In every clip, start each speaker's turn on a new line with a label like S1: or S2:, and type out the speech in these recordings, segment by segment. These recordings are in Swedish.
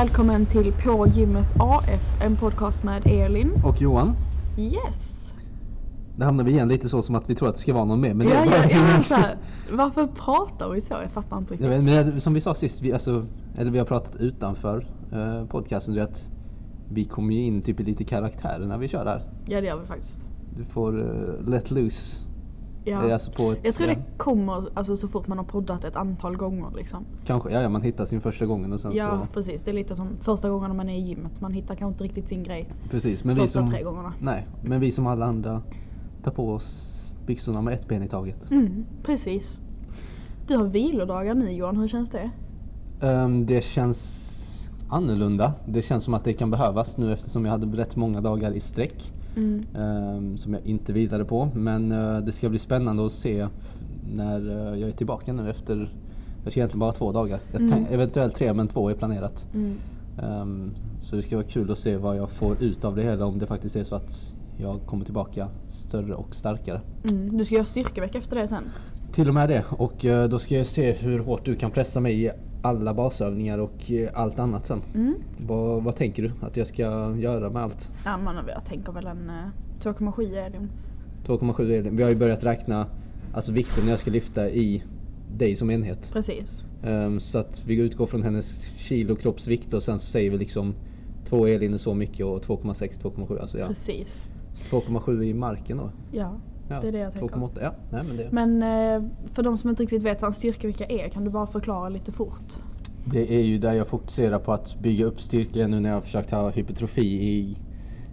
S1: Välkommen till På gymmet AF, en podcast med Elin.
S2: Och Johan,
S1: Yes!
S2: det hamnar vi igen lite så som att vi tror att det ska vara någon mer. Men det
S1: Ja,
S2: är
S1: ja,
S2: bara...
S1: ja, här, varför pratar vi så? Jag fattar inte riktigt.
S2: vet, men det- som vi sa sist, vi, alltså, eller vi har pratat utanför eh, podcasten, det är att vi kommer ju in typ i lite karaktärer när vi kör här.
S1: Ja, det gör vi faktiskt.
S2: Du får eh, let loose.
S1: Ja.
S2: Alltså på ett,
S1: Jag tror det
S2: ja,
S1: kommer alltså, så fort man har poddat ett antal gånger liksom.
S2: Kanske, ja, ja man hittar sin första gången och sen
S1: Ja,
S2: så.
S1: precis. Det är lite som första gången man är i gymmet. Man hittar kanske inte riktigt sin grej
S2: Precis, men vi
S1: första
S2: som,
S1: tre gångerna.
S2: nej, men vi som alla andra tar på oss byxorna med ett ben i taget.
S1: Mm, precis. Du har vilodagar nu Johan, hur känns det?
S2: Ehm, det känns annorlunda. Det känns som att det kan behövas nu eftersom jag hade rätt många dagar i sträck.
S1: Mm.
S2: ehm, som jag inte vilade på. Men eh, det ska bli spännande att se när eh, jag är tillbaka nu efter, jag ska egentligen bara två dagar.
S1: Mm.
S2: eventuellt tre men två är planerat.
S1: Mm.
S2: Ehm, så det ska vara kul att se vad jag får ut av det hela om det faktiskt är så att jag kommer tillbaka större och starkare.
S1: Mm. Du ska göra styrkevecka efter det sen.
S2: Till och med det och eh, då ska jag se hur hårt du kan pressa mig i alla basövningar och eh, allt annat sen.
S1: Mm.
S2: Vad, vad tänker du att jag ska göra med allt?
S1: Ja, men jag tänker väl en eh, 2,7 är det.
S2: 2,7 är det. Vi har ju börjat räkna alltså vikten jag ska lyfta i dig som enhet.
S1: Precis.
S2: Ehm, så att vi utgår från hennes kilo kroppsvikt och sen så säger vi liksom 2 Elin är så mycket och 2,6 2,7 alltså ja.
S1: Precis.
S2: 2,7 i marken då.
S1: Ja,
S2: Ja,
S1: det är det jag tänker.
S2: 2,8 ja. Nej men det.
S1: Men eh, för de som inte riktigt vet vad en styrkevecka är, kan du bara förklara lite fort?
S2: Det är ju där jag fokuserar på att bygga upp styrka nu när jag har försökt ha hypertrofi i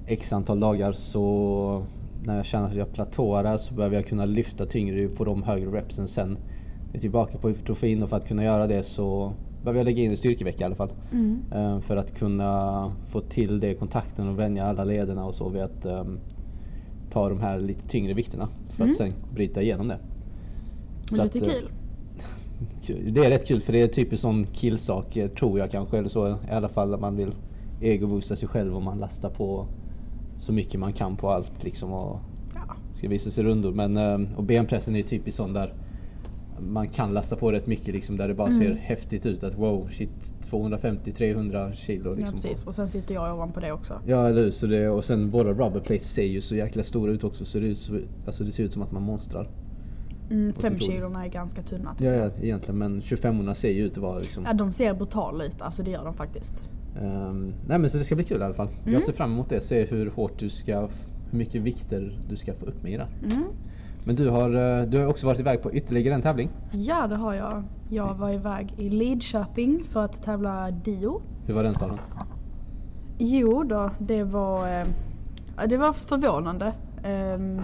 S2: x antal dagar så när jag känner att jag platåar så behöver jag kunna lyfta tyngre på de högre repsen sen. Jag är tillbaka på hypertrofin och för att kunna göra det så behöver jag lägga in en styrkevecka i alla fall.
S1: Mm.
S2: Eh, För att kunna få till det kontakten och vänja alla lederna och så vid att ehm, ta de här lite tyngre vikterna för
S1: Mm.
S2: att sen bryta igenom det.
S1: Men
S2: Så
S1: lite
S2: att, eh,
S1: kul.
S2: Kul. Det är rätt kul för det är typiskt sån killsak tror jag kanske eller så i alla fall att man vill egoboosta sig själv om man lastar på så mycket man kan på allt liksom och
S1: Ja.
S2: ska visa sig rundor. Men eh, och benpressen är typiskt sån där man kan lasta på rätt mycket liksom där det bara ser
S1: Mm.
S2: häftigt ut att wow shit 250-300 kilo liksom.
S1: ja, precis. Och sen sitter jag ovanpå det också.
S2: Ja eller hur, så det, och sen våra rubber plates ser ju så jäkla stora ut också så det, så, alltså det ser ut som att man monstrar.
S1: Mm,
S2: Och
S1: fem
S2: så tror jag.
S1: kilorna är ganska tunna.
S2: Ja, ja egentligen men 25orna ser ju ut att vara liksom
S1: Ja, de ser brutala ut. Alltså det gör de faktiskt.
S2: Ehm, nej men så det ska bli kul i alla fall.
S1: Mm.
S2: Jag ser fram emot det, se hur hårt du ska, hur mycket vikter du ska få upp med i det.
S1: Mm.
S2: Men du har, eh, du har också varit iväg på ytterligare en tävling.
S1: Ja, det har jag. Jag var iväg i Lidköping för att tävla Dio.
S2: Hur var den staden?
S1: Jo då, det var, eh, det var förvånande. Ehm,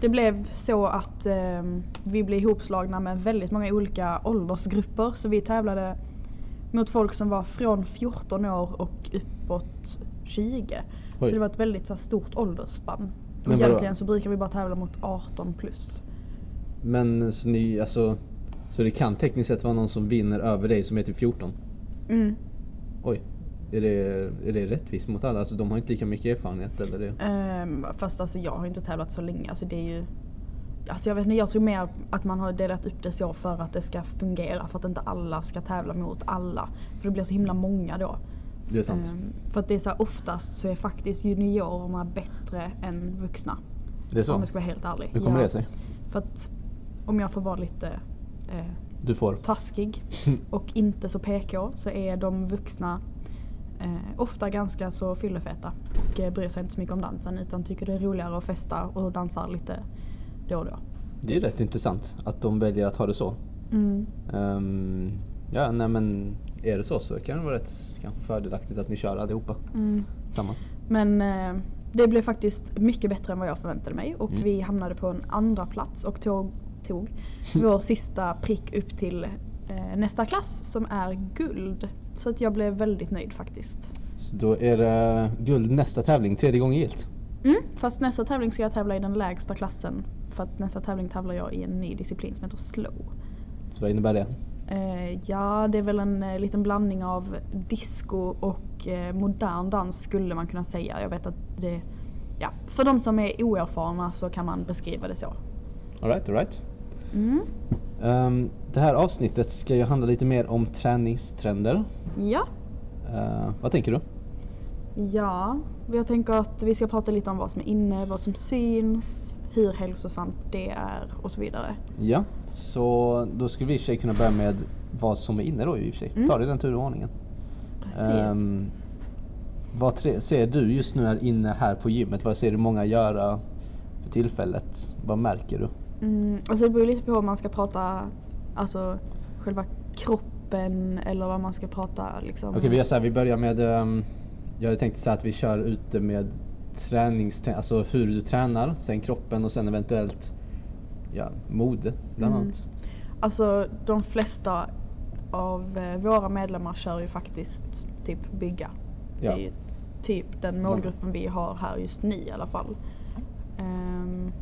S1: det blev så att ehm, vi blev ihopslagna med väldigt många olika åldersgrupper. Så vi tävlade mot folk som var från 14 år och uppåt 20.
S2: Oj.
S1: Så det var ett väldigt så här, stort åldersspann.
S2: Men vadå?
S1: Egentligen så brukar vi bara tävla mot 18 plus.
S2: Men så ni, alltså, så det kan tekniskt sett vara någon som vinner över dig som är typ 14?
S1: Mm.
S2: Oj. Är det, är det rättvist mot alla? Alltså de har inte lika mycket erfarenhet eller? Det?
S1: Ehm, fast alltså jag har inte tävlat så länge. Alltså det är ju... Alltså jag vet inte, jag tror mer att man har delat upp det så för att det ska fungera. För att inte alla ska tävla mot alla. För det blir så himla många då.
S2: Det är sant.
S1: Ehm, för att det är så här, oftast så är faktiskt juniorerna bättre än vuxna.
S2: det är så?
S1: Om jag ska vara helt ärlig.
S2: Hur kommer
S1: Ja,
S2: det sig?
S1: För att om jag får vara lite eh,
S2: Du får?
S1: taskig och inte så PK så är de vuxna eh, ofta ganska så fyllefeta och eh, bryr sig inte så mycket om dansen utan tycker det är roligare att festa och dansar lite då och då.
S2: Det är rätt intressant att de väljer att ha det så.
S1: Mm.
S2: Ehm, ja, nej men är det så så kan det vara rätt kanske fördelaktigt att ni kör allihopa
S1: Mm.
S2: tillsammans.
S1: Men eh, det blev faktiskt mycket bättre än vad jag förväntade mig och
S2: Mm.
S1: vi hamnade på en andra plats och tog, tog vår sista prick upp till eh, nästa klass som är guld. Så att jag blev väldigt nöjd faktiskt.
S2: Så då är det guld nästa tävling, tredje gången gilt.
S1: Mm, fast nästa tävling ska jag tävla i den lägsta klassen. För att nästa tävling tävlar jag i en ny disciplin som heter slow.
S2: Så vad innebär det?
S1: Eh, ja, det är väl en eh, liten blandning av disco och eh, modern dans skulle man kunna säga. Jag vet att det... Ja, för de som är oerfarna så kan man beskriva det så.
S2: Alright, alright.
S1: Mm.
S2: Um, det här avsnittet ska ju handla lite mer om träningstrender.
S1: Ja.
S2: Eh, vad tänker du?
S1: Ja, jag tänker att vi ska prata lite om vad som är inne, vad som syns, hur hälsosamt det är och så vidare.
S2: Ja, så då skulle vi i och för sig kunna börja med vad som är inne då i och för sig.
S1: Mm.
S2: Ta det i den turordningen.
S1: Precis.
S2: Ehm, vad tre- ser du just nu här inne här på gymmet? Vad ser du många göra för tillfället? Vad märker du?
S1: Mm, alltså det beror lite på om man ska prata alltså själva kroppen eller vad man ska prata liksom.
S2: Okej vi gör så här, vi börjar med ehm, Jag hade tänkt så här att vi kör ute med tränings, alltså hur du tränar, sen kroppen och sen eventuellt ja, mode bland
S1: Mm.
S2: annat.
S1: Alltså de flesta av eh, våra medlemmar kör ju faktiskt typ bygga.
S2: Ja.
S1: Det är ju typ den målgruppen vi har här just nu i alla fall. Ehm,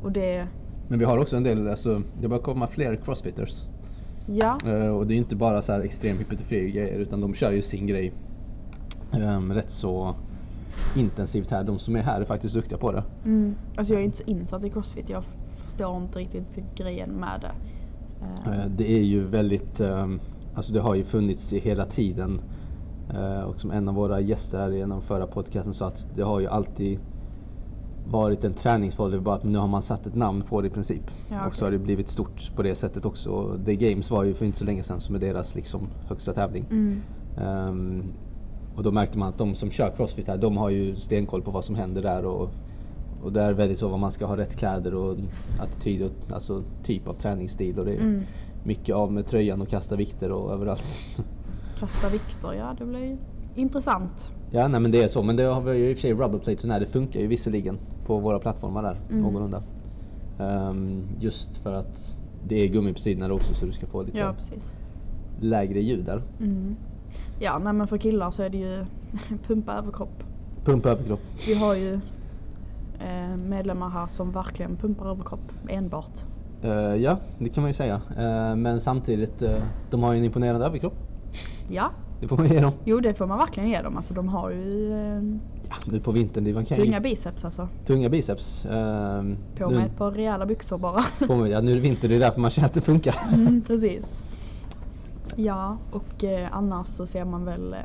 S1: och det,
S2: Men vi har också en del, alltså det börjar komma fler crossfitters.
S1: ja,
S2: Eh, och det är ju inte bara så här extrem hypertrofi grejer utan de kör ju sin grej ehm, rätt så intensivt här. De som är här är faktiskt duktiga på det.
S1: mm, alltså jag är inte så insatt i crossfit. Jag förstår inte riktigt grejen med det.
S2: Eh, Det är ju väldigt, ehm, alltså det har ju funnits i hela tiden. Eh, Och som en av våra gäster här i en av förra podcasten sa att det har ju alltid varit en träningsform, det är bara att nu har man satt ett namn på det i princip.
S1: Ja,
S2: Och så har det blivit stort på det sättet också. The Games var ju för inte så länge sedan som är deras liksom högsta tävling.
S1: mm,
S2: Ehm, och då märkte man att de som kör crossfit här, de har ju stenkoll på vad som händer där och, och det är väldigt så vad man ska ha rätt kläder och attityd och alltså typ av träningsstil och det är
S1: Mm.
S2: mycket av med tröjan och kasta vikter och överallt.
S1: kasta vikter, ja det blir intressant.
S2: ja nej men det är så, men det har vi ju i och för sig rubberplates här, det funkar ju visserligen på våra plattformar där
S1: Mm.
S2: någorlunda. Ehm, just för att det är gummi på sidorna också så du ska få lite
S1: Ja
S2: lägre ljud där.
S1: Mm. Ja nej men för killar så är det ju pumpa överkropp.
S2: Pumpa överkropp.
S1: Vi har ju eh, medlemmar här som verkligen pumpar överkropp enbart.
S2: Eh, ja, det kan man ju säga. Eh, men samtidigt, eh, de har ju en imponerande överkropp.
S1: Ja,
S2: Det får man ge dem.
S1: jo det får man verkligen ge dem. Alltså de har ju eh,
S2: Ja, nu på vintern, det man kan
S1: tunga biceps alltså.
S2: tunga biceps. Eh,
S1: På
S2: nu,
S1: med ett par rejäla byxor bara.
S2: på med, ja, nu är det vinter, det är därför man känner att det funkar.
S1: Mm, precis. Ja, och eh, annars så ser man väl eh,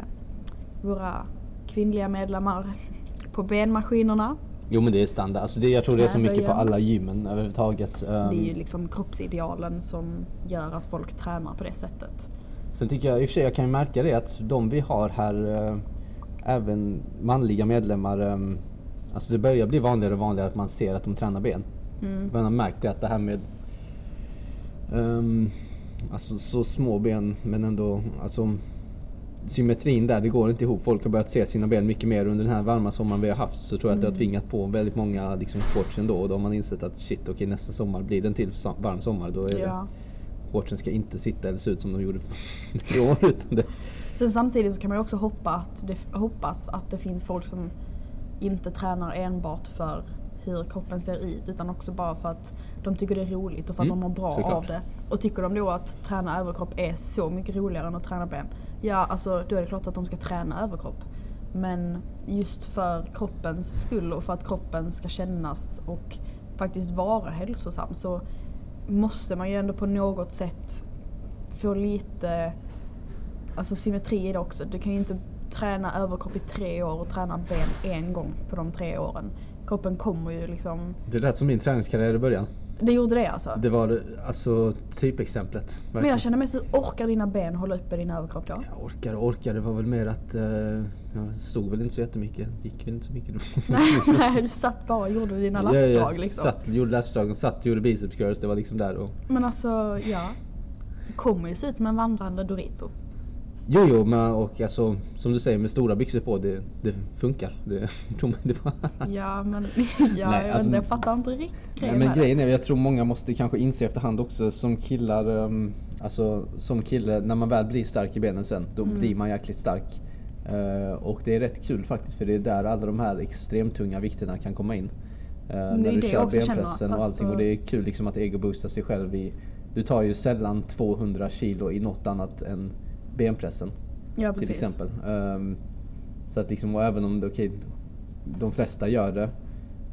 S1: våra kvinnliga medlemmar på benmaskinerna.
S2: Jo men det är standard, alltså det, jag tror det är så mycket på alla gymmen överhuvudtaget.
S1: Det är ju
S2: Um,
S1: liksom kroppsidealen som gör att folk tränar på det sättet.
S2: sen tycker jag i och för sig, jag kan ju märka det att de vi har här, eh, även manliga medlemmar, um, alltså det börjar bli vanligare och vanligare att man ser att de tränar ben.
S1: Mm.
S2: Man har märkt det att det här med ehm, Alltså så små ben men ändå alltså Symmetrin där, det går inte ihop. Folk har börjat se sina ben mycket mer under den här varma sommaren vi har haft. Så tror jag att det har
S1: Mm.
S2: tvingat på väldigt många liksom shortsen då. Och då har man insett att shit okej nästa sommar blir det en till varm sommar. Då är
S1: Ja.
S2: det, shortsen ska inte sitta eller se ut som de gjorde i år. Utan det,
S1: Sen samtidigt så kan man ju också hoppa att det, hoppas att det finns folk som inte tränar enbart för hur kroppen ser ut utan också bara för att de tycker det är roligt och för att
S2: Mm,
S1: de mår bra
S2: såklart.
S1: av det. Och tycker de då att träna överkropp är så mycket roligare än att träna ben, ja alltså då är det klart att de ska träna överkropp. Men just för kroppens skull och för att kroppen ska kännas och faktiskt vara hälsosam så måste man ju ändå på något sätt få lite alltså symmetri i det också. Du kan ju inte träna överkropp i tre år och träna ben en gång på de tre åren. Kroppen kommer ju liksom...
S2: det lät som min träningskarriär i början.
S1: Det gjorde det alltså.
S2: Det var alltså typexemplet.
S1: Men
S2: verkligen.
S1: jag känner mest hur orkar dina ben hålla uppe din överkropp då?
S2: Jag orkar och orkar, det var väl mer att eh, jag stod väl inte så jättemycket. Gick väl inte så mycket då.
S1: Nej, du satt bara och gjorde dina
S2: Ja,
S1: lappsdrag
S2: jag
S1: liksom.
S2: Satt, gjorde lappsdrag, satt och gjorde biceps curls, det var liksom där och...
S1: Men alltså, ja. Du kommer ju se ut som en vandrande Dorito.
S2: Jo jo, men och alltså som du säger med stora byxor på, det, det funkar. Det, var...
S1: Ja men, ja,
S2: Nej,
S1: jag,
S2: alltså-
S1: inte, jag fattar inte riktigt
S2: Nej,
S1: grejen
S2: men
S1: med
S2: grejen är, jag tror många måste kanske inse efterhand också som killar, um, alltså som kille, när man väl blir stark i benen sen, då
S1: Mm.
S2: blir man jäkligt stark. Eh, och det är rätt kul faktiskt för det är där alla de här extremt tunga vikterna kan komma in. Uh, när du kör
S1: också känner,
S2: benpressen och allting
S1: alltså-
S2: och det är kul liksom att ego-boosta sig själv i, du tar ju sällan 200 kilo i något annat än benpressen
S1: Ja
S2: till exempel. Ehm, så att liksom, och även om det, okej, de flesta gör det,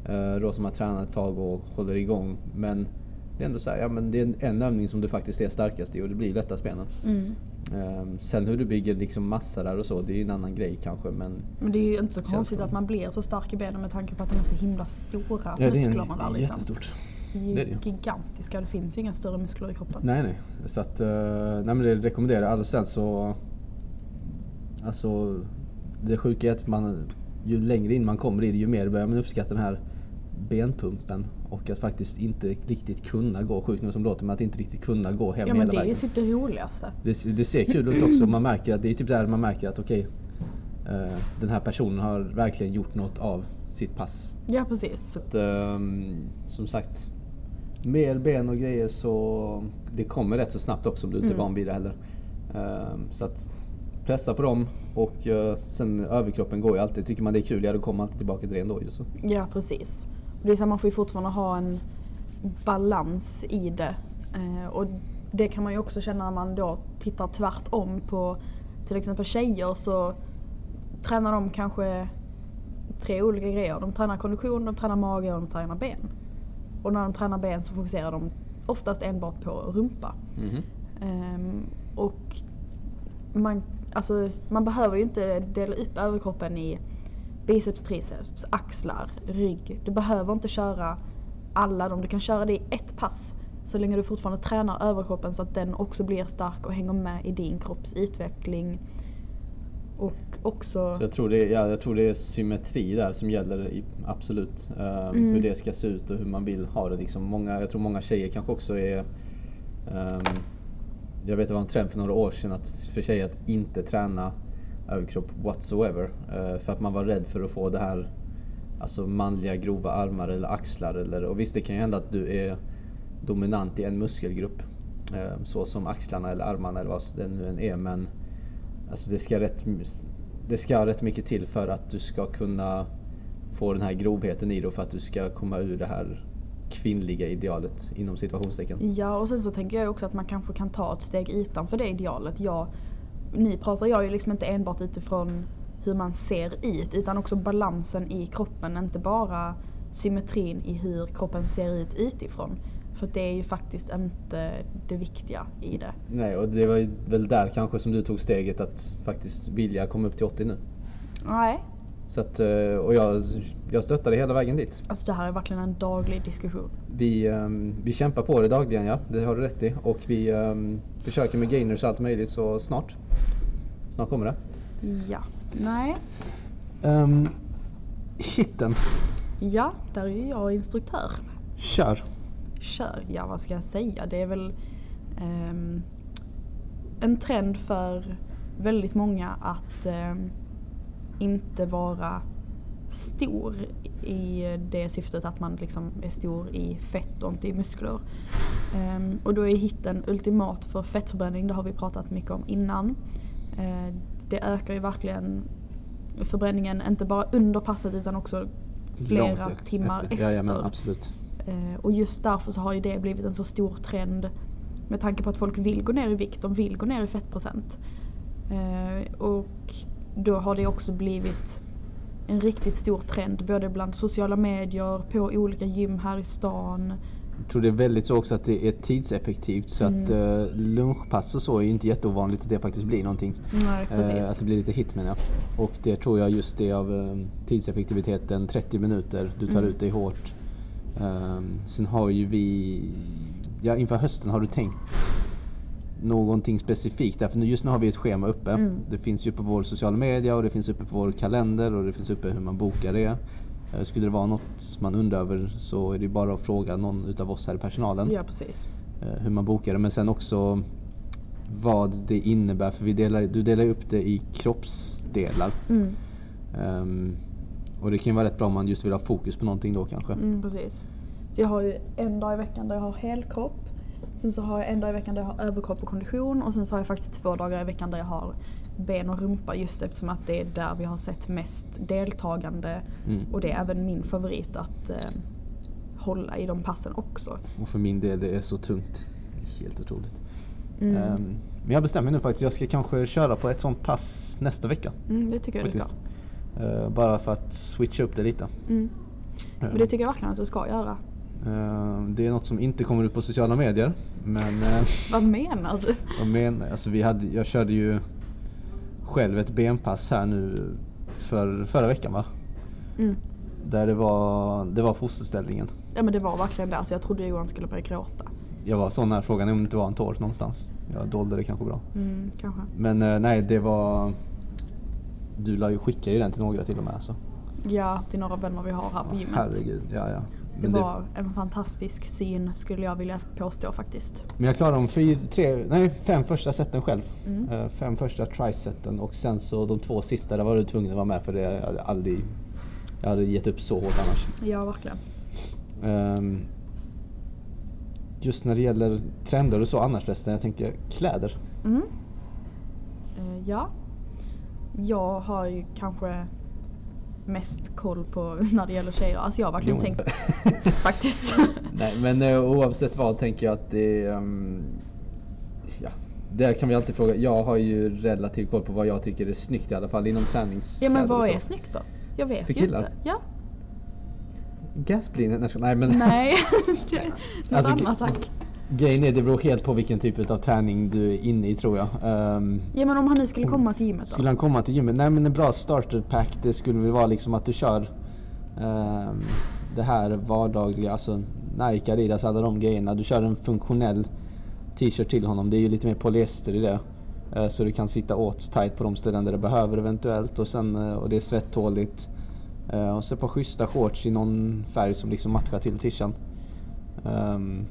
S2: eh, då som har tränat ett tag och håller igång. Men det är ändå så här, ja men det är en, övning som du faktiskt är starkast i och det blir lättast benen.
S1: Mm.
S2: Ehm, sen hur du bygger liksom massa där och så, det är ju en annan grej kanske men
S1: Men det är ju inte så konstigt att man blir så stark i benen med tanke på att de är så himla stora
S2: ja, det är
S1: musklerna där
S2: en,
S1: liksom.
S2: jättestort.
S1: Är ju
S2: det.
S1: gigantiska, det finns ju inga större muskler i kroppen.
S2: Nej nej, så att, eh, nej men det rekommenderar jag. Alltså sen så, alltså det sjuka är att man, ju längre in man kommer i det ju mer börjar man uppskatta den här benpumpen och att faktiskt inte riktigt kunna gå, sjukt nog som låter, men att inte riktigt kunna gå hem
S1: Ja men
S2: hela
S1: det är ju
S2: vägen.
S1: typ det roligaste.
S2: Det, det ser kul ut också, man märker att det är typ där man märker att okej, eh, den här personen har verkligen gjort något av sitt pass.
S1: Ja precis.
S2: Så att, ehm, som sagt, mer ben och grejer så det kommer rätt så snabbt också om du inte är
S1: Mm.
S2: van vid det heller. Ehm, så att pressa på dem och eh, sen överkroppen går ju alltid. Tycker man det är kul, ja då kommer man alltid tillbaka till det ändå ju. Så.
S1: Ja precis. Det är så här, man får ju fortfarande ha en balans i det. Eh, och det kan man ju också känna när man då tittar tvärtom på till exempel tjejer så tränar de kanske tre olika grejer. De tränar kondition, de tränar mage och de tränar ben. Och när de tränar ben så fokuserar de oftast enbart på rumpa.
S2: Mhm.
S1: Ehm, och man, alltså, man behöver ju inte dela upp överkroppen i biceps, triceps, axlar, rygg. Du behöver inte köra alla dem. Du kan köra det i ett pass. Så länge du fortfarande tränar överkroppen så att den också blir stark och hänger med i din kropps utveckling. Och också...
S2: Så jag tror, det är, ja, jag tror det är symmetri där som gäller i, absolut. Ehm,
S1: Mm.
S2: Hur det ska se ut och hur man vill ha det. Liksom. Många, jag tror många tjejer kanske också är ehm, Jag vet det var en trend för några år sedan att för tjejer att inte träna överkropp whatsoever. eh, för att man var rädd för att få det här Alltså manliga grova armar eller axlar. Eller, och visst det kan ju hända att du är dominant i en muskelgrupp. eh, så som axlarna eller armarna eller vad det nu än är. Men Alltså det ska, rätt, det ska rätt mycket till för att du ska kunna få den här grovheten i det och för att du ska komma ur det här kvinnliga idealet inom situationstecken.
S1: Ja och sen så tänker jag också att man kanske kan ta ett steg utanför det idealet. Jag, ni pratar jag ju liksom inte enbart utifrån hur man ser ut utan också balansen i kroppen. Inte bara symmetrin i hur kroppen ser ut utifrån. För det är ju faktiskt inte det viktiga i det.
S2: Nej, och det var ju väl där kanske som du tog steget att faktiskt vilja komma upp till 80 nu.
S1: Nej,
S2: Så att, eh, och jag, jag stöttade hela vägen dit.
S1: alltså det här är verkligen en daglig diskussion.
S2: Vi, ehm, vi kämpar på det dagligen ja, det har du rätt i. Och vi ehm, försöker med gainers och allt möjligt så snart. Snart kommer det.
S1: Ja. Nej.
S2: Um, hitten,
S1: Ja, där är jag instruktör.
S2: kör.
S1: Kör, ja vad ska jag säga? Det är väl ehm, en trend för väldigt många att ehm, inte vara stor i det syftet att man liksom är stor i fett och inte i muskler. Ehm, och då är hitten ultimat för fettförbränning, det har vi pratat mycket om innan. Eh, det ökar ju verkligen förbränningen, inte bara under passet utan också flera
S2: Långt
S1: timmar efter.
S2: Jajamän, absolut.
S1: Eh, och just därför så har ju det blivit en så stor trend med tanke på att folk vill gå ner i vikt, de vill gå ner i fettprocent. Eh, och då har det också blivit en riktigt stor trend både bland sociala medier, på olika gym här i stan.
S2: Jag tror det är väldigt så också att det är tidseffektivt så
S1: Mm.
S2: att uh, lunchpass och så är ju inte jätteovanligt att det faktiskt blir någonting.
S1: Nej,
S2: Eh,
S1: precis.
S2: att det blir lite hit menar jag. Och det tror jag just det av eh, tidseffektiviteten 30 minuter, du tar
S1: Mm.
S2: ut dig hårt. Ehm, sen har ju vi, ja inför hösten har du tänkt någonting specifikt där? För nu, just nu har vi ett schema uppe.
S1: Mm.
S2: Det finns ju på vår sociala media och det finns uppe på vår kalender och det finns uppe hur man bokar det. Eh, Skulle det vara något man undrar över så är det bara att fråga någon utav oss här i personalen
S1: Ja, precis.
S2: eh, hur man bokar det. Men sen också vad det innebär. För vi delar, du delar upp det i kroppsdelar.
S1: Mm,
S2: Ehm, och det kan ju vara rätt bra om man just vill ha fokus på någonting då kanske.
S1: mm, precis. Så jag har ju en dag i veckan där jag har helkropp. Sen så har jag en dag i veckan där jag har överkropp och kondition. Och sen så har jag faktiskt två dagar i veckan där jag har ben och rumpa just eftersom att det är där vi har sett mest deltagande.
S2: Mm.
S1: Och det är även min favorit att eh, hålla i de passen också.
S2: Och för min del det är så tungt. Helt otroligt.
S1: Mm.
S2: Ehm, men jag bestämmer nu faktiskt. Jag ska kanske köra på ett sånt pass nästa vecka.
S1: Mm, det tycker jag du ska.
S2: Eh, bara för att switcha upp det lite.
S1: Mm. Men det tycker jag verkligen att du ska göra.
S2: Eh, det är något som inte kommer ut på sociala medier. Men eh,
S1: Vad menar du?
S2: vad menar, alltså vi hade, jag körde ju själv ett benpass här nu för, förra veckan va?
S1: Mm.
S2: Där det var, det var fosterställningen.
S1: Ja men det var verkligen det. Alltså, jag trodde Johan skulle börja gråta.
S2: Jag var så nära frågan om det inte var en tår någonstans. Jag dolde det kanske bra.
S1: Mm, kanske.
S2: Men eh, nej, det var... Du la ju skicka ju den till några till och med alltså.
S1: Ja, till några vänner vi har här på gymmet.
S2: Herregud, ja ja.
S1: Det
S2: Men,
S1: var en fantastisk syn skulle jag vilja påstå faktiskt.
S2: men jag klarade de fyra, tre, nej, fem första seten själv.
S1: Mm.
S2: Eh, fem första triseten och sen så de två sista där var du tvungen att vara med för det jag hade aldrig... Jag hade gett upp så hårt annars.
S1: Ja, verkligen.
S2: Ehm, just när det gäller trender och så annars förresten, jag tänker kläder.
S1: Mm. Eh, ja. Jag har ju kanske mest koll på när det gäller tjejer. Alltså jag har verkligen
S2: Jo.
S1: tänkt faktiskt.
S2: Nej men eh, oavsett vad tänker jag att det ehm, ja, där kan vi alltid fråga. Jag har ju relativt koll på vad jag tycker är snyggt i alla fall inom
S1: ja
S2: träningskläder
S1: men vad är snyggt då? Jag vet
S2: För
S1: ju
S2: killar?
S1: inte. Ja.
S2: Gasblin? Nej, jag ska- nej men
S1: Nej. Något
S2: Alltså,
S1: annat tack.
S2: Grejen är det beror helt på vilken typ av träning du är inne i tror jag. Ehm,
S1: Ja men om han nu skulle komma till gymmet då?
S2: Skulle han komma till gymmet? Nej men en bra starter pack det skulle väl vara liksom att du kör ehm, det här vardagliga, alltså Nike, Adidas, alla de grejerna. Du kör en funktionell t-shirt till honom. Det är ju lite mer polyester i det. Eh, så du kan sitta åt tight på de ställen där du behöver eventuellt och, sen, eh, och det är svettåligt. Eh, och så ett par schyssta shorts i någon färg som liksom matchar till t-shirten. Ehm,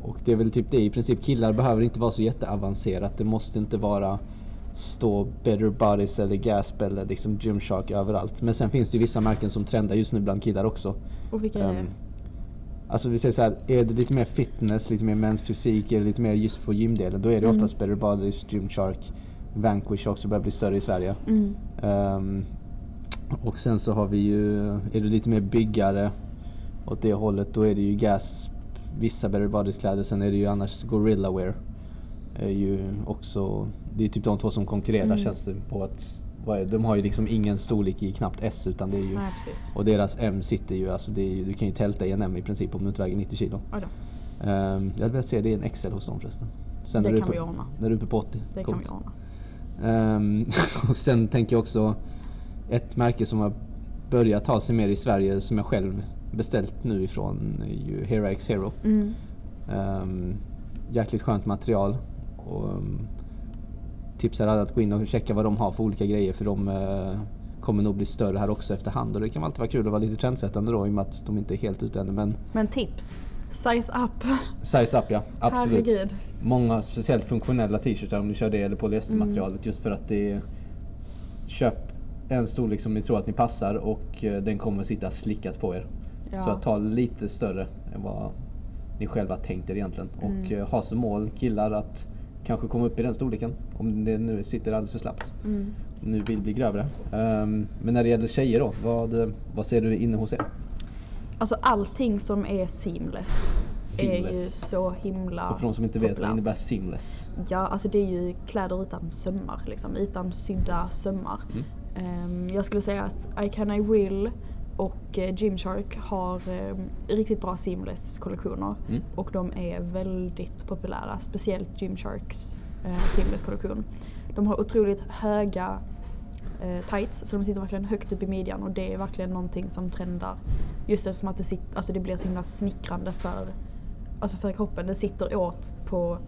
S2: och det är väl typ det i princip. Killar behöver inte vara så jätteavancerat. Det måste inte vara stå Better Bodies eller Gasp eller liksom Gymshark överallt. Men sen finns det ju vissa märken som trendar just nu bland killar också.
S1: Och vilka är det?
S2: Ehm, alltså vi säger så här, är det lite mer fitness, lite mer mens fysik, är det lite mer just på gymdelen, då är det
S1: Mm.
S2: oftast Better Bodies, Gymshark, Vanquish också börjar bli större i Sverige.
S1: Mm.
S2: Ehm, och sen så har vi ju, är det lite mer byggare åt det hållet, då är det ju Gas, vissa Better Bodies kläder, sen är det ju annars Gorilla Wear. Är ju också, det är typ de två som konkurrerar
S1: Mm.
S2: känns det på att, de har ju liksom ingen storlek i knappt S utan det är ju
S1: Nej
S2: och deras M sitter ju, alltså ju, du kan ju tälta i en M i princip om du inte väger 90 kilo. Um, jag hade velat se det i en XL hos dem förresten. Sen
S1: Det kan
S2: på,
S1: vi ordna.
S2: När du är uppe på 80.
S1: Det
S2: Coolt.
S1: kan vi ordna.
S2: Ehm, och sen tänker jag också ett märke som har börjat ta sig mer i Sverige som jag själv beställt nu ifrån ju Hero X Hero.
S1: Mm.
S2: Um, jäkligt skönt material. Och, um, tipsar alla att gå in och checka vad de har för olika grejer för de eh, kommer nog bli större här också efterhand och det kan alltid vara kul att vara lite trendsättande då i och med att de inte är helt ute ännu men
S1: Men tips. Size up.
S2: size up ja, absolut.
S1: Herregud.
S2: Många speciellt funktionella t-shirtar om du kör det eller polyestermaterialet just för att det är Köp en storlek som ni tror att ni passar och eh, den kommer sitta slickat på er.
S1: Ja.
S2: Så att ta lite större än vad ni själva tänkt er egentligen. Och
S1: Mm.
S2: eh, ha som mål killar att kanske komma upp i den storleken. Om det nu sitter alldeles för slappt.
S1: Mm.
S2: Om nu vill bli grövre. Ehm, men när det gäller tjejer då, vad, eh, vad ser du inne hos er?
S1: Alltså allting som är seamless, är ju
S2: Seamless.
S1: så himla
S2: Och för de som inte vet, vad
S1: populärt.
S2: innebär seamless?
S1: Ja, alltså det är ju kläder utan sömmar liksom, utan sydda sömmar.
S2: Mm.
S1: Ehm, jag skulle säga att I Can I Will och uh, Gymshark har ehm, riktigt bra seamless kollektioner.
S2: Mm.
S1: Och de är väldigt populära, speciellt Gymsharks uh, seamless kollektion. De har otroligt höga eh, tights så de sitter verkligen högt upp i midjan och det är verkligen någonting som trendar. Just eftersom att det, sit, alltså det blir så himla snickrande för, alltså för kroppen. Det sitter åt på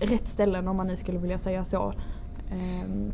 S1: rätt ställen om man nu skulle vilja säga så. Ehm,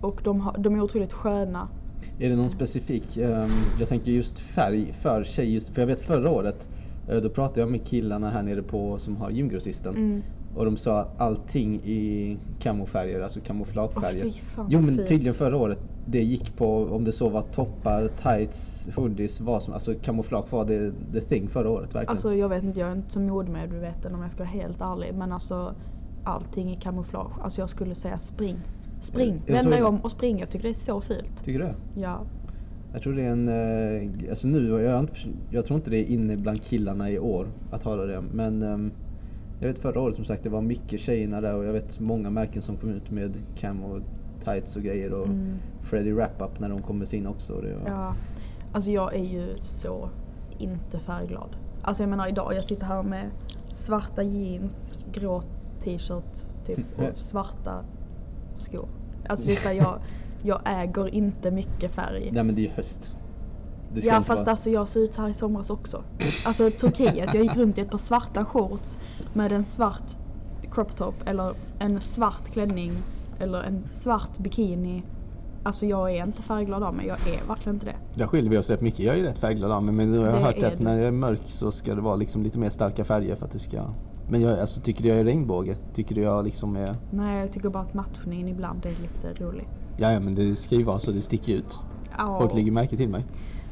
S1: och de, har, de är otroligt sköna.
S2: Är det någon specifik, ehm, jag tänker just färg för tjej, just, för jag vet förra året eh, då pratade jag med killarna här nere på som har gymgrossisten
S1: Mm.
S2: och de sa att allting i kamofärger, alltså kamouflagefärger.
S1: Fan,
S2: jo men tydligen förra året, det gick på om det så var toppar, tights, hoodies, vad som alltså kamouflage var det the thing förra året verkligen.
S1: Alltså jag vet inte, jag är inte så modemedveten om jag ska vara helt ärlig. Men alltså allting i kamouflage. Alltså jag skulle säga spring. Spring! Vända dig om och spring. Jag tycker det är så fult.
S2: Tycker du?
S1: Ja.
S2: Jag tror det är en, eh, alltså nu, jag, inte, jag tror inte det är inne bland killarna i år att ha det men ehm, jag vet förra året som sagt det var mycket tjejerna där och jag vet många märken som kom ut med camo tights och grejer och
S1: Mm.
S2: Freddy Wrap-Up när de kom med sin också. och Det var,
S1: ja. Alltså jag är ju så inte färgglad. Alltså jag menar idag, jag sitter här med svarta jeans, grå t-shirt typ
S2: Mm.
S1: och svarta skor. Alltså det är så här, jag, jag äger inte mycket färg.
S2: Nej men det är ju höst.
S1: Ja fast
S2: vara...
S1: alltså jag såg ut så här i somras också. Alltså Turkiet, jag gick runt i ett par svarta shorts med en svart crop top eller en svart klänning eller en svart bikini. Alltså jag är inte färgglad av mig, jag är verkligen inte det.
S2: Där skiljer vi oss rätt mycket. Jag är rätt färgglad av mig men nu har jag
S1: Det
S2: hört att när jag är mörk så ska det vara liksom lite mer starka färger för att det ska... Men jag alltså, tycker du jag är regnbåge? Tycker du jag liksom är...
S1: Nej jag tycker bara att matchningen ibland är lite rolig.
S2: Ja, ja men det ska ju vara så det sticker ut.
S1: Ja.
S2: Folk lägger märke till mig.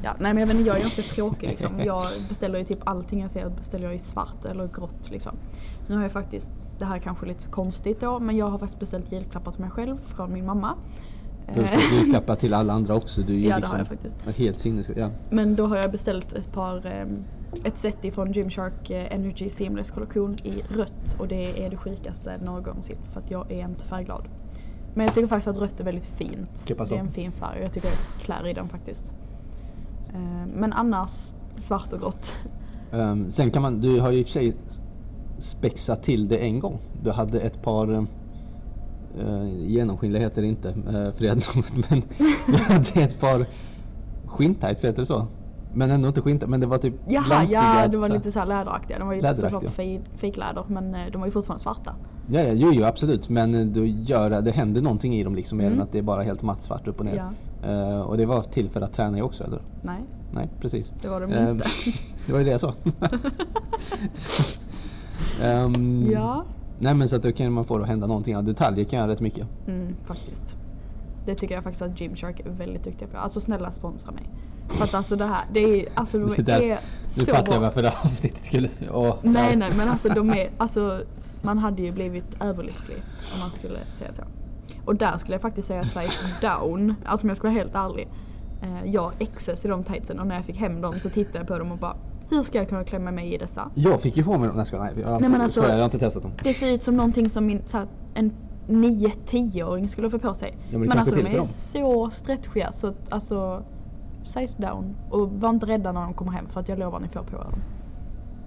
S1: Ja, nej men jag vet inte, jag är ganska tråkig liksom. Jag beställer ju typ allting jag ser beställer jag i svart eller grått liksom. Nu har jag faktiskt, det här är kanske lite konstigt då, men jag har faktiskt beställt julklappar till mig själv från min mamma.
S2: Du har
S1: Eh,
S2: julklappar till alla andra också. Du är ju
S1: Ja, det
S2: liksom
S1: har jag faktiskt.
S2: helt sinnessjuk. Ja.
S1: Men då har jag beställt ett par, ehm, ett set ifrån Gymshark eh, Energy Seamless kollektion i rött och det är det sjukaste någonsin för att jag är inte färgglad. Men jag tycker faktiskt att rött är väldigt fint.
S2: Ska passa
S1: Det är en fin färg och jag tycker jag klär i den faktiskt. Eh, Men annars svart och grått.
S2: Ehm, sen kan man, du har ju i och för sig spexat till det en gång. Du hade ett par uh, genomskinliga heter det inte, uh, för det hade men du hade ett par skinntights, heter det så? Men ändå inte skinntights, men det var typ
S1: Jaha,
S2: glansiga,
S1: ja det var lite såhär läderaktiga. De var ju såklart fejkläder men eh, de var ju fortfarande svarta.
S2: Ja, ja, jo, jo absolut, men eh, du gör, det händer någonting i dem liksom mer
S1: Mm.
S2: än att det är bara helt mattsvart upp och ner.
S1: Ja.
S2: Eh, och det var till för att träna i också eller?
S1: Nej,
S2: Nej, precis.
S1: det var de
S2: Ehm,
S1: inte.
S2: det var ju det jag sa. Så, ehm,
S1: ja.
S2: Nej men så att då kan man få det att hända någonting. Ja, detaljer kan göra rätt mycket.
S1: Mm, faktiskt. Det tycker jag faktiskt att Gymshark är väldigt duktiga på. Alltså snälla sponsra mig. För att alltså det här, det är, alltså de
S2: Det där-
S1: är
S2: Nu
S1: så
S2: fattar jag varför det här avsnittet skulle... Åh,
S1: Nej
S2: ja.
S1: nej men alltså de är, alltså man hade ju blivit överlycklig om man skulle säga så. Och där skulle jag faktiskt säga size down, alltså om jag ska vara helt ärlig. Eh, jag XS i de tightsen och när jag fick hem dem så tittade jag på dem och bara hur ska jag kunna klämma mig i dessa?
S2: Jag fick ju på mig dem. Nej, nej, jag,
S1: Nej, men alltså-
S2: skojar, jag har inte testat dem.
S1: Det ser ut som någonting som min, så här, en 9-10-åring skulle få på sig.
S2: Ja, men kanske
S1: alltså
S2: är
S1: de är
S2: för
S1: så
S2: dem.
S1: stretchiga så att, alltså size down. Och var inte rädda när de kommer hem för att jag lovar ni får på er dem.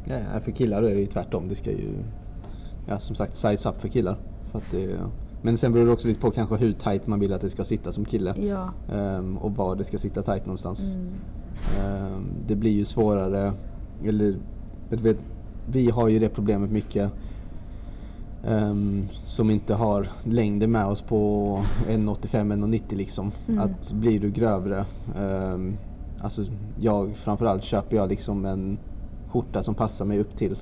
S2: Ja, för killar är det ju tvärtom. Det ska ju... Ja, som sagt, size up för killar. För att det, men sen beror det också lite på kanske hur tight man vill att det ska sitta som kille.
S1: Ja.
S2: Ehm, och var det ska sitta tight någonstans.
S1: Mm.
S2: Ehm, det blir ju svårare, eller vet, vi har ju det problemet mycket ehm, som inte har längden med oss på 1,85-1,90 liksom.
S1: Mm.
S2: Att blir du grövre, um, alltså jag framförallt köper jag liksom en skjorta som passar mig upp till,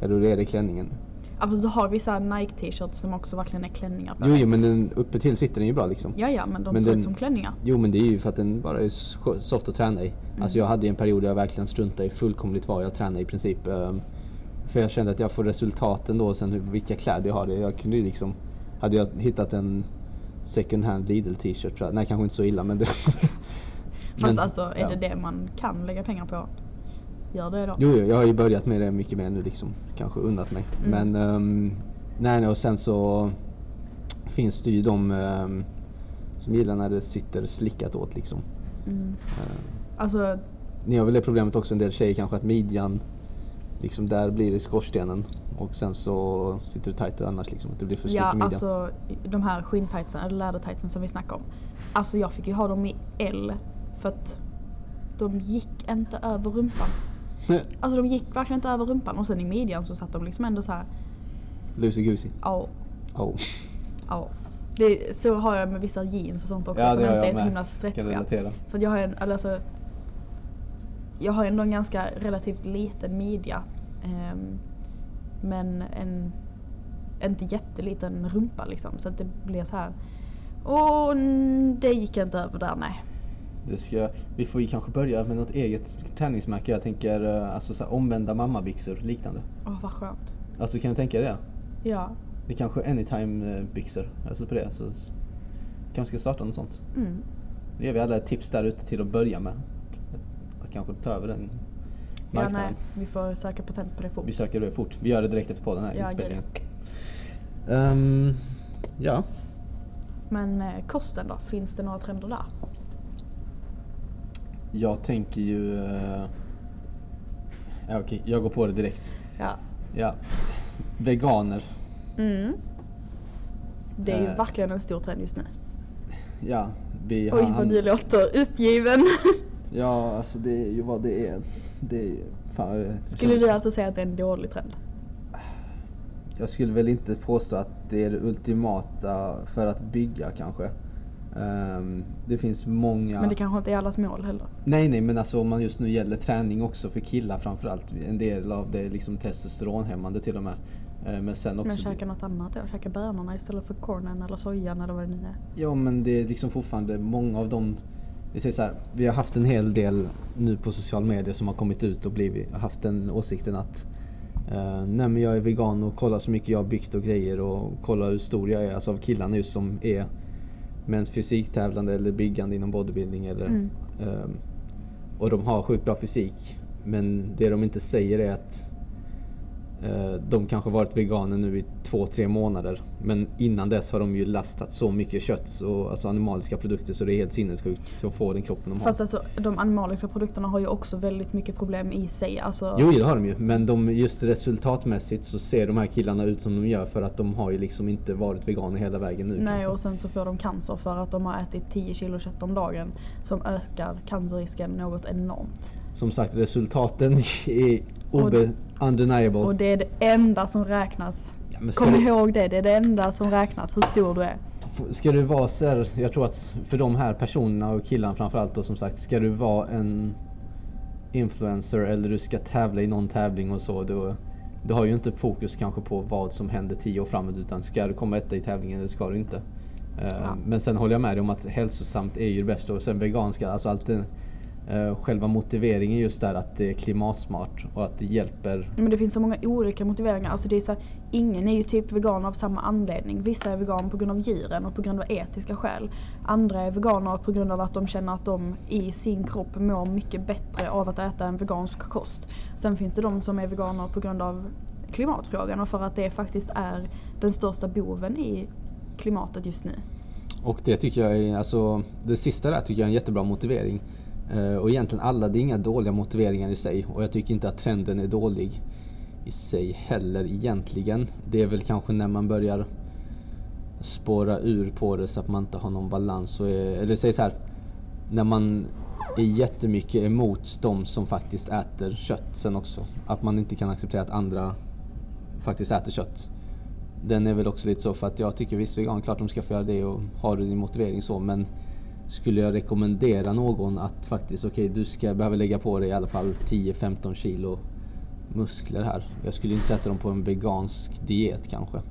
S2: eller då är det klänningen.
S1: Ja fast du har vissa Nike t-shirts som också verkligen är klänningar
S2: Jo, jo men den uppe till sitter den ju bra liksom.
S1: Ja ja men de
S2: Men
S1: ser
S2: den-
S1: ut som klänningar.
S2: Jo men det är ju för att den bara är soft att träna i. Alltså jag hade en period där jag verkligen struntade i fullkomligt vad jag tränade i princip. Ehm, För jag kände att jag får resultaten då sen hur, vilka kläder jag har. Jag kunde ju liksom, hade jag hittat en second hand Lidl t-shirt tror jag, nej kanske inte så illa men det
S1: Fast
S2: men,
S1: alltså är
S2: ja.
S1: det det man kan lägga pengar på? Gör det då.
S2: Jo, jo, jag har ju börjat med det mycket mer nu liksom. Kanske unnat mig.
S1: Mm.
S2: Men ehm, nej, nej och sen så finns det ju de ehm, som gillar när det sitter slickat åt liksom.
S1: Mm.
S2: Ehm,
S1: Alltså
S2: Ni har väl det problemet också en del tjejer kanske att midjan liksom där blir det skorstenen och sen så sitter det tight annars liksom att det blir för stort
S1: Ja,
S2: i midjan.
S1: alltså de här skinntightsen, eller lädertightsen som vi snackade om. Alltså jag fick ju ha dem i L för att de gick inte över rumpan. Alltså de gick verkligen inte över rumpan och sen i midjan så satt de liksom ändå så här.
S2: Loosey goosey.
S1: ja,
S2: Oh.
S1: ja. Det, så har jag med vissa jeans och sånt också som inte är så himla stretchiga. För att jag har en, alltså, jag har ändå en ganska relativt liten midja. Ehm, men en inte jätteliten rumpa liksom. Så att det blir så här. Och det gick inte över där nej.
S2: Det ska, vi får ju kanske börja med något eget träningsmärke. Jag tänker eh, alltså så här, omvända mammabyxor liknande.
S1: Åh vad skönt.
S2: Alltså kan du tänka dig det?
S1: Ja.
S2: Det kanske anytime eh, byxor. Alltså på det. Så kanske ska starta något sånt.
S1: Mm.
S2: Nu ger vi alla ett tips där ute till att börja med. Att kanske ta över den
S1: Ja nej, vi får söka patent på det fort.
S2: Vi söker det fort. Vi gör det direkt efter på den här
S1: Ja,
S2: inspelningen. Ehm, ja.
S1: Men eh, kosten då? Finns det några trender där?
S2: Jag tänker ju... eh, Ja, okej, jag går på det direkt.
S1: Ja.
S2: Ja. Veganer.
S1: Mm. Det är ju
S2: Eh.
S1: verkligen en stor trend just nu.
S2: Ja, vi
S1: Oj
S2: har...
S1: vad du låter uppgiven.
S2: Ja, alltså det är ju vad det är. Det är fan, jag-
S1: Skulle du alltså säga att det är en dålig trend?
S2: Jag skulle väl inte påstå att det är det ultimata för att bygga kanske. Ehm, det finns många...
S1: Men det kanske inte är allas mål heller.
S2: Nej, nej, men alltså om man just nu gäller träning också för killar framförallt. En del av det är liksom testosteronhämmande till och med. Eh, Men sen också...
S1: Men käka något annat då? Käka bönorna istället för cornen eller sojan eller vad det nu är.
S2: Ja men det är liksom fortfarande många av dem vi säger så här, vi har haft en hel del nu på sociala medier som har kommit ut och blivit, haft den åsikten att eh, nej men jag är vegan och kolla så mycket jag har byggt och grejer och kolla hur stor jag är. Alltså av killarna just som är mens fysiktävlande eller byggande inom bodybuilding eller
S1: Mm.
S2: ehm, och de har sjukt bra fysik. Men det de inte säger är att de kanske varit veganer nu i två, tre månader. Men innan dess har de ju lastat så mycket kött och alltså animaliska produkter så det är helt sinnessjukt att få den kroppen de har.
S1: Fast alltså de animaliska produkterna har ju också väldigt mycket problem i sig. Alltså,
S2: Jo, det har de ju. Men de, just resultatmässigt så ser de här killarna ut som de gör för att de har ju liksom inte varit veganer hela vägen nu.
S1: Nej
S2: kanske.
S1: och sen så får de cancer för att de har ätit 10 kilo kött om dagen. Som ökar cancerrisken något enormt.
S2: Som sagt, resultaten är obe- undeniable.
S1: Och det är det enda som räknas.
S2: Ja,
S1: Kom
S2: det-
S1: ihåg det, det är det enda som räknas, hur stor du är.
S2: Ska du vara så här, jag tror att för de här personerna och killarna framförallt då som sagt, ska du vara en influencer eller du ska tävla i någon tävling och så, då, du har ju inte fokus kanske på vad som händer tio år framåt utan ska du komma etta i tävlingen eller ska du inte? Eh,
S1: Ja.
S2: Men sen håller jag med dig om att hälsosamt är ju det bästa och sen veganska, alltså allt själva motiveringen just där att det är klimatsmart och att det hjälper
S1: Men det finns så många olika motiveringar. Alltså det är så här, ingen är ju typ vegan av samma anledning. Vissa är vegan på grund av djuren och på grund av etiska skäl. Andra är veganer på grund av att de känner att de i sin kropp mår mycket bättre av att äta en vegansk kost. Sen finns det de som är veganer på grund av klimatfrågan och för att det faktiskt är den största boven i klimatet just nu.
S2: Och det tycker jag är, alltså det sista där tycker jag är en jättebra motivering. Eh, och egentligen alla, det är inga dåliga motiveringar i sig. Och jag tycker inte att trenden är dålig i sig heller egentligen. Det är väl kanske när man börjar spåra ur på det så att man inte har någon balans. Och är, eller säg så här, när man är jättemycket emot de som faktiskt äter kött sen också. Att man inte kan acceptera att andra faktiskt äter kött. Den är väl också lite så för att jag tycker visst vegan, klart de ska få göra det och har din motivering så men skulle jag rekommendera någon att faktiskt okej du ska behöva lägga på dig i alla fall 10-15 kilo muskler här. Jag skulle inte sätta dem på en vegansk diet kanske.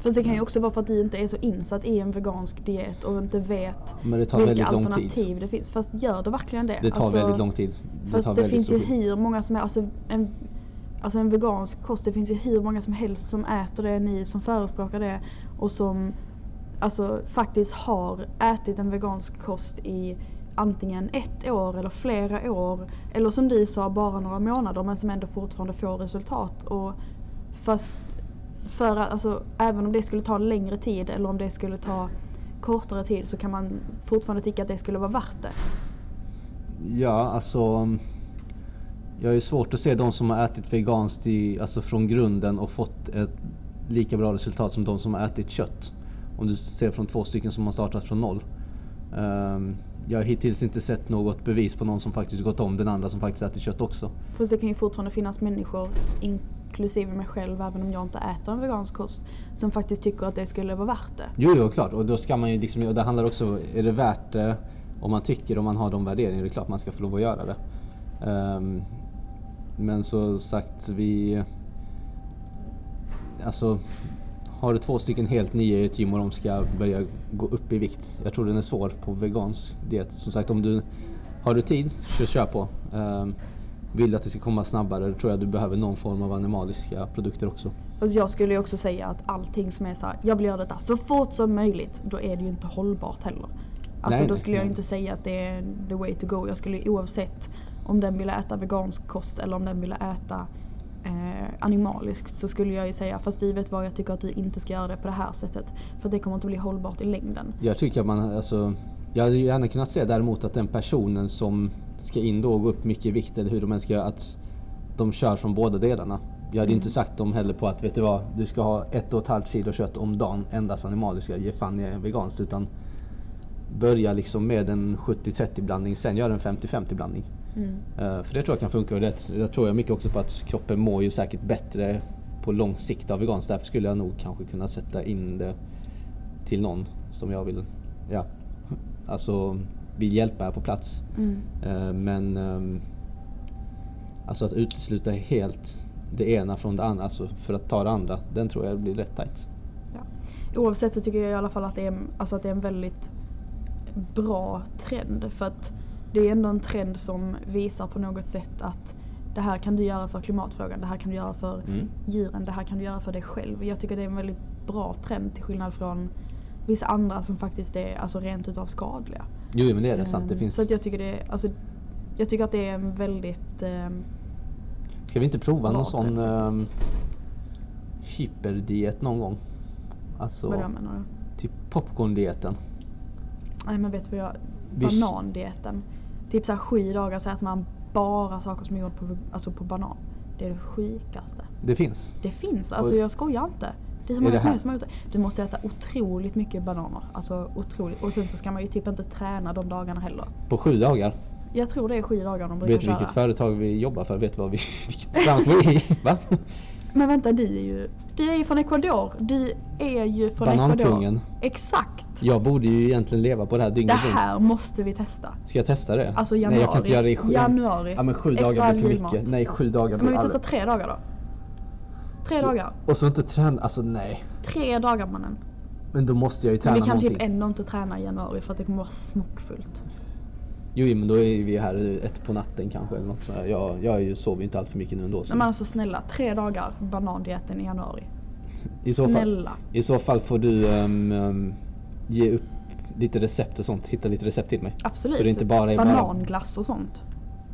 S1: Fast det kan ju också vara för att du inte är så insatt i en vegansk diet och inte vet
S2: Men det tar
S1: vilka alternativ det finns. Fast gör det verkligen det?
S2: Det tar
S1: Alltså,
S2: väldigt lång tid. Det
S1: Fast
S2: tar
S1: det, finns ju hur många som är, alltså en, alltså en vegansk kost, det finns ju hur många som helst som äter det, ni som förespråkar det och som alltså faktiskt har ätit en vegansk kost i antingen ett år eller flera år eller som du sa bara några månader men som ändå fortfarande får resultat. Och fast för alltså, även om det skulle ta längre tid eller om det skulle ta kortare tid så kan man fortfarande tycka att det skulle vara värt det.
S2: Ja, alltså. Jag är svårt att se de som har ätit veganskt i, alltså från grunden och fått ett lika bra resultat som de som har ätit kött. Om du ser från två stycken som har startat från noll. Ehm, jag har hittills inte sett något bevis på någon som faktiskt gått om den andra som faktiskt äter kött också.
S1: Fast det kan ju fortfarande finnas människor, inklusive mig själv, även om jag inte äter en vegansk kost, som faktiskt tycker att det skulle vara värt det.
S2: Jo, jo, klart. Och då ska man ju liksom, och det handlar också, är det värt det? Om man tycker, om man har de värderingarna, det är klart man ska få lov att göra det. Ehm, men så sagt, vi... Alltså, har du två stycken helt nya i ett gym och de ska börja gå upp i vikt. Jag tror den är svår på vegansk diet. Som sagt, om du har du tid, så kör på. Um, vill att det ska komma snabbare, då tror jag du behöver någon form av animaliska produkter också.
S1: Fast jag skulle ju också säga att allting som är så här, jag vill göra detta så fort som möjligt, då är det ju inte hållbart heller. Alltså
S2: Nej,
S1: då
S2: nej,
S1: skulle jag
S2: nej.
S1: inte säga att det är the way to go. Jag skulle oavsett om den ville äta vegansk kost eller om den ville äta eh, animaliskt så skulle jag ju säga fast du vet vad jag tycker att du inte ska göra det på det här sättet. För det kommer inte bli hållbart i längden.
S2: Jag tycker att man, alltså, jag hade gärna kunnat säga däremot att den personen som ska in då och gå upp mycket i vikt eller hur de än ska göra, att de kör från båda delarna. Jag hade
S1: Mm.
S2: inte sagt dem heller på att vet du vad, du ska ha ett och ett halvt kilo kött om dagen, endast animaliska, ge fan i veganskt. Utan börja liksom med en 70-30 blandning, sen gör en 50-50 blandning.
S1: Mm.
S2: Eh, för det tror jag kan funka och det, det tror jag mycket också på att kroppen mår ju säkert bättre på lång sikt av veganskt. Därför skulle jag nog kanske kunna sätta in det till någon som jag vill, ja, alltså vill hjälpa här på plats.
S1: Mm.
S2: Eh, men ehm, alltså att utesluta helt det ena från det andra, alltså för att ta det andra, den tror jag blir rätt tight.
S1: Ja. Oavsett så tycker jag i alla fall att det, är, alltså att det är en väldigt bra trend. För att det är ändå en trend som visar på något sätt att det här kan du göra för klimatfrågan, det här kan du göra för
S2: Mm.
S1: djuren, det här kan du göra för dig själv. Jag tycker det är en väldigt bra trend till skillnad från vissa andra som faktiskt är alltså rent utav skadliga.
S2: Jo men det är det sant, det
S1: Ehm,
S2: finns.
S1: Så att jag tycker det, alltså, jag tycker att det är en väldigt ehm,
S2: Ska vi inte prova någon sån
S1: faktiskt.
S2: hyperdiet någon gång? Alltså
S1: vad menar du?
S2: typ popcorndieten.
S1: Nej men vet du vad jag, banandieten. Typ såhär sju dagar så äter man bara saker som är gjort på, alltså på banan. Det är det sjukaste.
S2: Det finns.
S1: Det finns, alltså
S2: Och-
S1: jag skojar inte. Det är så många som,
S2: här-
S1: som har gjort det. Du måste äta otroligt mycket bananer. Alltså otroligt. Och sen så ska man ju typ inte träna de dagarna heller.
S2: På sju dagar.
S1: Jag tror det är sju dagar de brukar
S2: Vet du vilket
S1: köra.
S2: företag vi jobbar för? Vet du vad vi, vilket bransch vi är i? Va?
S1: Men vänta, du är ju, du är ju från Ecuador. Du är ju från
S2: Banankungen.
S1: Ecuador. Exakt.
S2: Jag borde ju egentligen leva på det här
S1: Det
S2: dygnet runt.
S1: här måste vi testa.
S2: Ska jag testa det?
S1: Alltså
S2: Nej jag kan inte
S1: januari.
S2: göra det i sju.
S1: Januari.
S2: Ja men sju
S1: Efter
S2: dagar blir för
S1: julmat.
S2: mycket. Nej sju dagar
S1: Ja, Men
S2: blir
S1: vi testar tre dagar då. Tre dagar.
S2: Och så inte träna, alltså nej.
S1: Tre dagar mannen.
S2: Men då måste jag ju
S1: Men
S2: träna
S1: vi kan
S2: någonting.
S1: typ ändå inte träna i januari för att det kommer vara smockfullt.
S2: Jo men då är vi här ett på natten kanske eller något så här. Jag, jag är ju, sover ju inte allt för mycket nu ändå. Så.
S1: Men alltså snälla, tre dagar banandieten i januari.
S2: I, så fall,
S1: snälla.
S2: I så fall får du ehm, ehm, ge upp lite recept och sånt. Hitta lite recept till mig.
S1: Absolut.
S2: Så det inte bara är.
S1: Bananglass och sånt.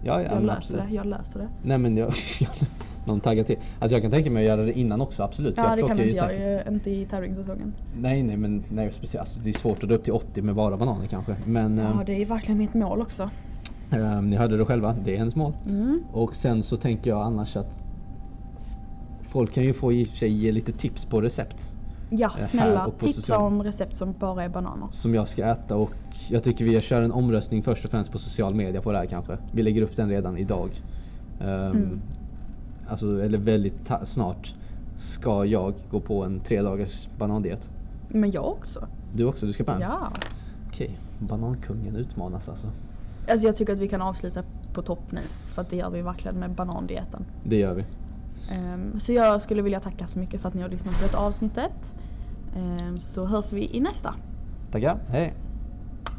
S2: Ja, ja,
S1: jag löser det, jag löser det.
S2: Nej men jag... någon taggar till. Alltså jag kan tänka mig att göra det innan också, absolut.
S1: Ja det
S2: plockar
S1: kan inte jag,
S2: säkert-
S1: ju, inte i tävlingssäsongen.
S2: Nej nej men nej, speciellt, alltså, det är svårt att dra upp till 80 med bara bananer kanske. Men ehm,
S1: Ja det är verkligen mitt mål också.
S2: ehm, ni hörde det själva, det är hennes mål.
S1: Mm.
S2: Och sen så tänker jag annars att folk kan ju få i sig ge lite tips på recept.
S1: Ja
S2: här
S1: snälla, tipsa
S2: social-
S1: om recept som bara är bananer.
S2: som jag ska äta och jag tycker vi kör en omröstning först och främst på social media på det här kanske. Vi lägger upp den redan idag. Ehm,
S1: Mm.
S2: Alltså, eller väldigt snart. Ska jag gå på en tre dagars banandiet?
S1: Men jag också.
S2: Du också? Du ska på en?
S1: Ja.
S2: Okej, banankungen utmanas alltså.
S1: Alltså jag tycker att vi kan avsluta på topp nu. För att det gör vi verkligen med banandieten.
S2: Det gör vi.
S1: Ehm, så jag skulle vilja tacka så mycket för att ni har lyssnat på detta avsnittet. Ehm, så hörs vi i nästa.
S2: Tackar, hej!